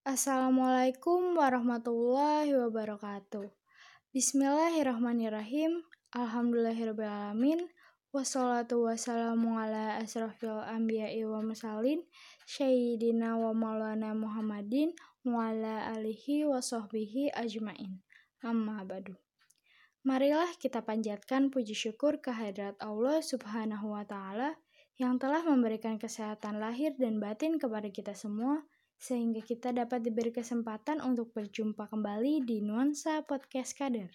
Assalamualaikum warahmatullahi wabarakatuh. Bismillahirrahmanirrahim. Alhamdulillahirrahmanirrahim. Wassalatu wassalamu ala asrafil anbiya'i wa mursalin Sayyidina wa maulana Muhammadin wa ala alihi wa sahbihi ajmain Amma badu Marilah kita panjatkan puji syukur kehadirat Allah subhanahu wa ta'ala yang telah memberikan kesehatan lahir dan batin kepada kita semua sehingga kita dapat diberi kesempatan untuk berjumpa kembali di Nuansa Podcast Kader.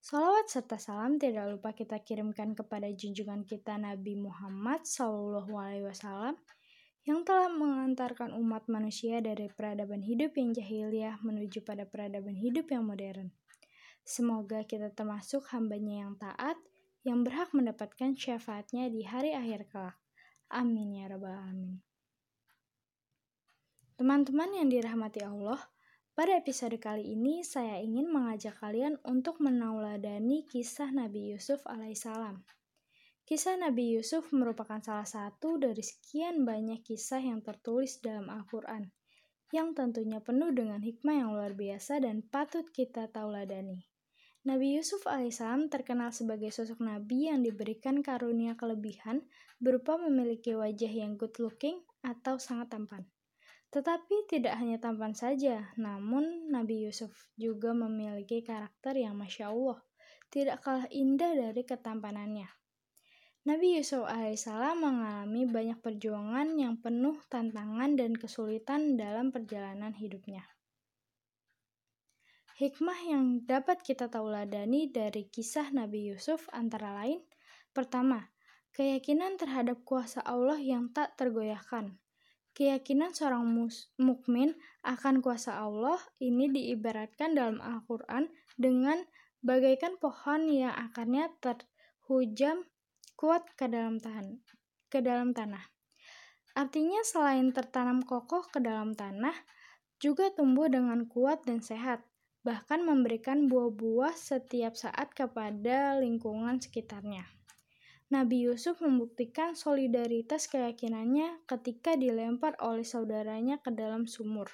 Salawat serta salam tidak lupa kita kirimkan kepada junjungan kita Nabi Muhammad SAW yang telah mengantarkan umat manusia dari peradaban hidup yang jahiliyah menuju pada peradaban hidup yang modern. Semoga kita termasuk hambanya yang taat, yang berhak mendapatkan syafaatnya di hari akhir kelak. Amin ya rabbal alamin. Teman-teman yang dirahmati Allah, pada episode kali ini saya ingin mengajak kalian untuk menauladani kisah Nabi Yusuf alaihissalam. Kisah Nabi Yusuf merupakan salah satu dari sekian banyak kisah yang tertulis dalam Al-Quran, yang tentunya penuh dengan hikmah yang luar biasa dan patut kita tauladani. Nabi Yusuf alaihissalam terkenal sebagai sosok nabi yang diberikan karunia kelebihan berupa memiliki wajah yang good looking atau sangat tampan. Tetapi tidak hanya tampan saja, namun Nabi Yusuf juga memiliki karakter yang Masya Allah, tidak kalah indah dari ketampanannya. Nabi Yusuf alaihissalam mengalami banyak perjuangan yang penuh tantangan dan kesulitan dalam perjalanan hidupnya. Hikmah yang dapat kita tauladani dari kisah Nabi Yusuf antara lain, pertama, keyakinan terhadap kuasa Allah yang tak tergoyahkan. Keyakinan seorang mukmin akan kuasa Allah ini diibaratkan dalam Al-Quran dengan bagaikan pohon yang akarnya terhujam kuat ke dalam tahan, ke dalam tanah. Artinya selain tertanam kokoh ke dalam tanah, juga tumbuh dengan kuat dan sehat, bahkan memberikan buah-buah setiap saat kepada lingkungan sekitarnya. Nabi Yusuf membuktikan solidaritas keyakinannya ketika dilempar oleh saudaranya ke dalam sumur.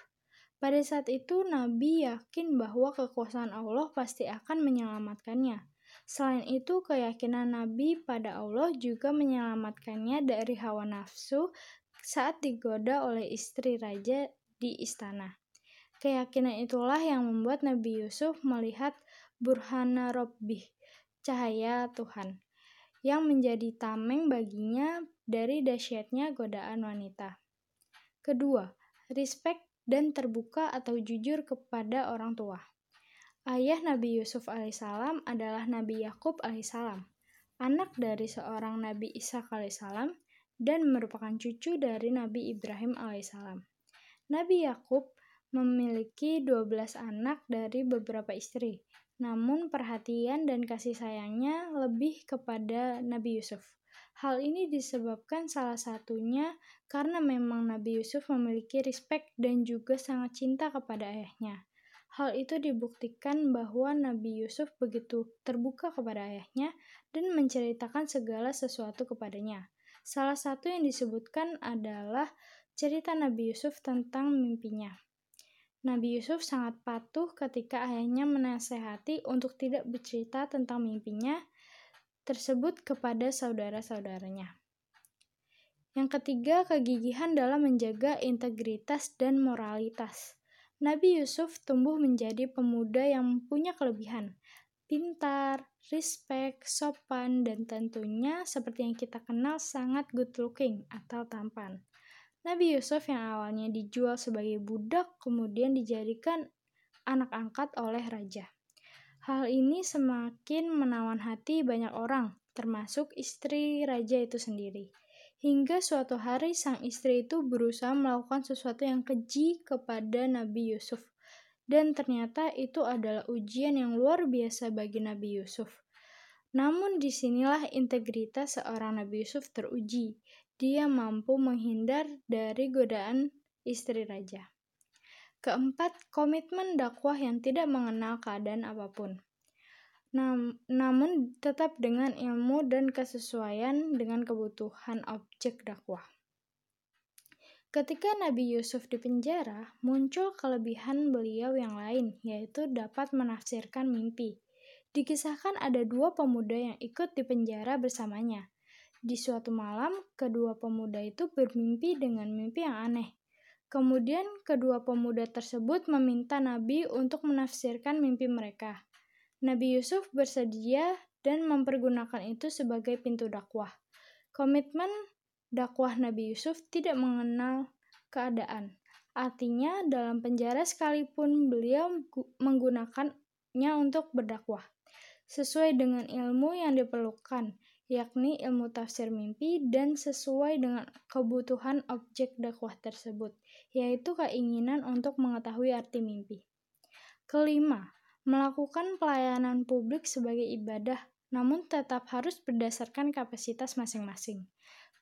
Pada saat itu, Nabi yakin bahwa kekuasaan Allah pasti akan menyelamatkannya. Selain itu, keyakinan Nabi pada Allah juga menyelamatkannya dari hawa nafsu saat digoda oleh istri raja di istana. Keyakinan itulah yang membuat Nabi Yusuf melihat burhana Rabbih, cahaya Tuhan yang menjadi tameng baginya dari dahsyatnya godaan wanita. Kedua, respect dan terbuka atau jujur kepada orang tua. Ayah Nabi Yusuf alaihissalam adalah Nabi Yakub alaihissalam, anak dari seorang Nabi Isa alaihissalam dan merupakan cucu dari Nabi Ibrahim alaihissalam. Nabi Yakub memiliki 12 anak dari beberapa istri, namun perhatian dan kasih sayangnya lebih kepada Nabi Yusuf. Hal ini disebabkan salah satunya karena memang Nabi Yusuf memiliki respek dan juga sangat cinta kepada ayahnya. Hal itu dibuktikan bahwa Nabi Yusuf begitu terbuka kepada ayahnya dan menceritakan segala sesuatu kepadanya. Salah satu yang disebutkan adalah cerita Nabi Yusuf tentang mimpinya. Nabi Yusuf sangat patuh ketika ayahnya menasehati untuk tidak bercerita tentang mimpinya tersebut kepada saudara-saudaranya. Yang ketiga, kegigihan dalam menjaga integritas dan moralitas. Nabi Yusuf tumbuh menjadi pemuda yang punya kelebihan, pintar, respect, sopan, dan tentunya seperti yang kita kenal sangat good looking atau tampan. Nabi Yusuf yang awalnya dijual sebagai budak kemudian dijadikan anak angkat oleh raja. Hal ini semakin menawan hati banyak orang, termasuk istri raja itu sendiri. Hingga suatu hari sang istri itu berusaha melakukan sesuatu yang keji kepada Nabi Yusuf. Dan ternyata itu adalah ujian yang luar biasa bagi Nabi Yusuf. Namun di sinilah integritas seorang Nabi Yusuf teruji dia mampu menghindar dari godaan istri raja. Keempat, komitmen dakwah yang tidak mengenal keadaan apa pun. Nam namun tetap dengan ilmu dan kesesuaian dengan kebutuhan objek dakwah. Ketika Nabi Yusuf di penjara, muncul kelebihan beliau yang lain, yaitu dapat menafsirkan mimpi. Dikisahkan ada dua pemuda yang ikut di penjara bersamanya. Di suatu malam, kedua pemuda itu bermimpi dengan mimpi yang aneh. Kemudian, kedua pemuda tersebut meminta Nabi untuk menafsirkan mimpi mereka. Nabi Yusuf bersedia dan mempergunakan itu sebagai pintu dakwah. Komitmen dakwah Nabi Yusuf tidak mengenal keadaan. Artinya, dalam penjara sekalipun beliau menggunakannya untuk berdakwah sesuai dengan ilmu yang diperlukan, yakni ilmu tafsir mimpi dan sesuai dengan kebutuhan objek dakwah tersebut, yaitu keinginan untuk mengetahui arti mimpi. Kelima, melakukan pelayanan publik sebagai ibadah, namun tetap harus berdasarkan kapasitas masing-masing.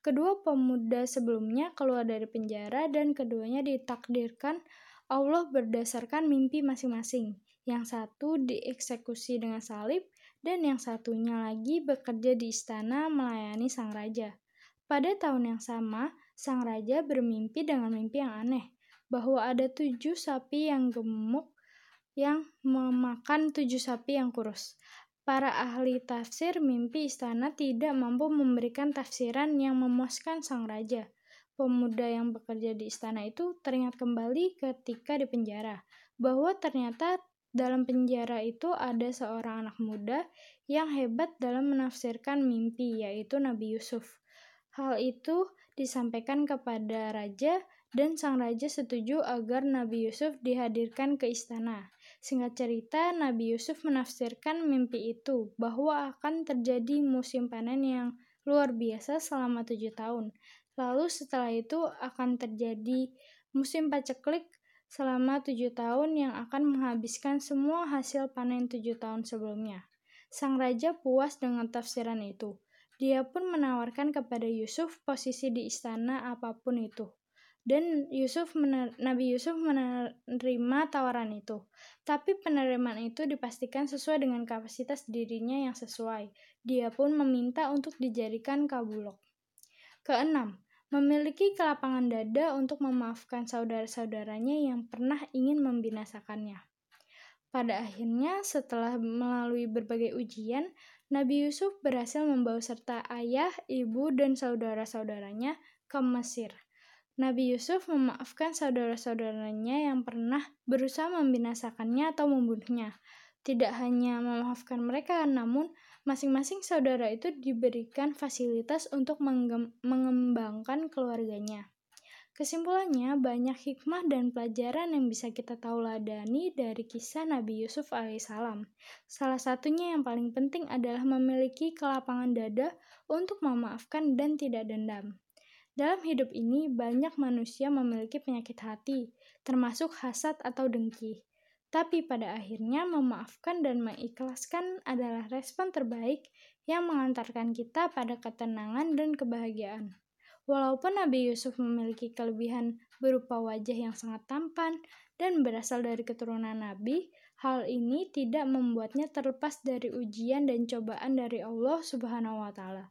Kedua pemuda sebelumnya keluar dari penjara dan keduanya ditakdirkan Allah berdasarkan mimpi masing-masing. Yang satu dieksekusi dengan salib dan yang satunya lagi bekerja di istana melayani sang raja. Pada tahun yang sama, sang raja bermimpi dengan mimpi yang aneh, bahwa ada tujuh sapi yang gemuk yang memakan tujuh sapi yang kurus. Para ahli tafsir mimpi istana tidak mampu memberikan tafsiran yang memuaskan sang raja. Pemuda yang bekerja di istana itu teringat kembali ketika di penjara, bahwa ternyata dalam penjara itu ada seorang anak muda yang hebat dalam menafsirkan mimpi, yaitu Nabi Yusuf. Hal itu disampaikan kepada raja dan sang raja setuju agar Nabi Yusuf dihadirkan ke istana. Singkat cerita, Nabi Yusuf menafsirkan mimpi itu bahwa akan terjadi musim panen yang luar biasa selama tujuh tahun. Lalu setelah itu akan terjadi musim paceklik selama tujuh tahun yang akan menghabiskan semua hasil panen tujuh tahun sebelumnya. Sang raja puas dengan tafsiran itu. Dia pun menawarkan kepada Yusuf posisi di istana apa pun itu dan Yusuf Nabi Yusuf menerima tawaran itu. Tapi penerimaan itu dipastikan sesuai dengan kapasitas dirinya yang sesuai. Dia pun meminta untuk dijadikan kabulok. Keenam, memiliki kelapangan dada untuk memaafkan saudara-saudaranya yang pernah ingin membinasakannya. Pada akhirnya, setelah melalui berbagai ujian, Nabi Yusuf berhasil membawa serta ayah, ibu, dan saudara-saudaranya ke Mesir. Nabi Yusuf memaafkan saudara-saudaranya yang pernah berusaha membinasakannya atau membunuhnya. Tidak hanya memaafkan mereka, namun masing-masing saudara itu diberikan fasilitas untuk mengembangkan keluarganya. Kesimpulannya, banyak hikmah dan pelajaran yang bisa kita tauladani dari kisah Nabi Yusuf alaihissalam. Salah satunya yang paling penting adalah memiliki kelapangan dada untuk memaafkan dan tidak dendam. Dalam hidup ini, banyak manusia memiliki penyakit hati, termasuk hasad atau dengki. Tapi pada akhirnya, memaafkan dan mengikhlaskan adalah respon terbaik yang mengantarkan kita pada ketenangan dan kebahagiaan. Walaupun Nabi Yusuf memiliki kelebihan berupa wajah yang sangat tampan dan berasal dari keturunan Nabi, hal ini tidak membuatnya terlepas dari ujian dan cobaan dari Allah Subhanahu wa Ta'ala.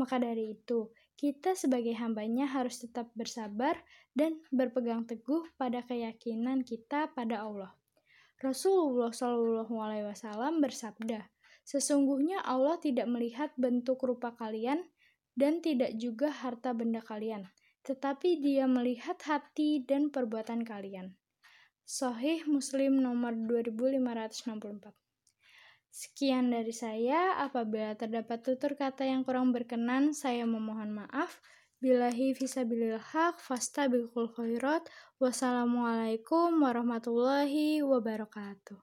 Maka dari itu, kita sebagai hambanya harus tetap bersabar dan berpegang teguh pada keyakinan kita pada Allah. Rasulullah Shallallahu Alaihi Wasallam bersabda, sesungguhnya Allah tidak melihat bentuk rupa kalian dan tidak juga harta benda kalian, tetapi Dia melihat hati dan perbuatan kalian. Sahih Muslim nomor 2564 Sekian dari saya. Apabila terdapat tutur kata yang kurang berkenan, saya memohon maaf. Bilahi fisabilil haq, fastabiqul khairat. Wassalamualaikum warahmatullahi wabarakatuh.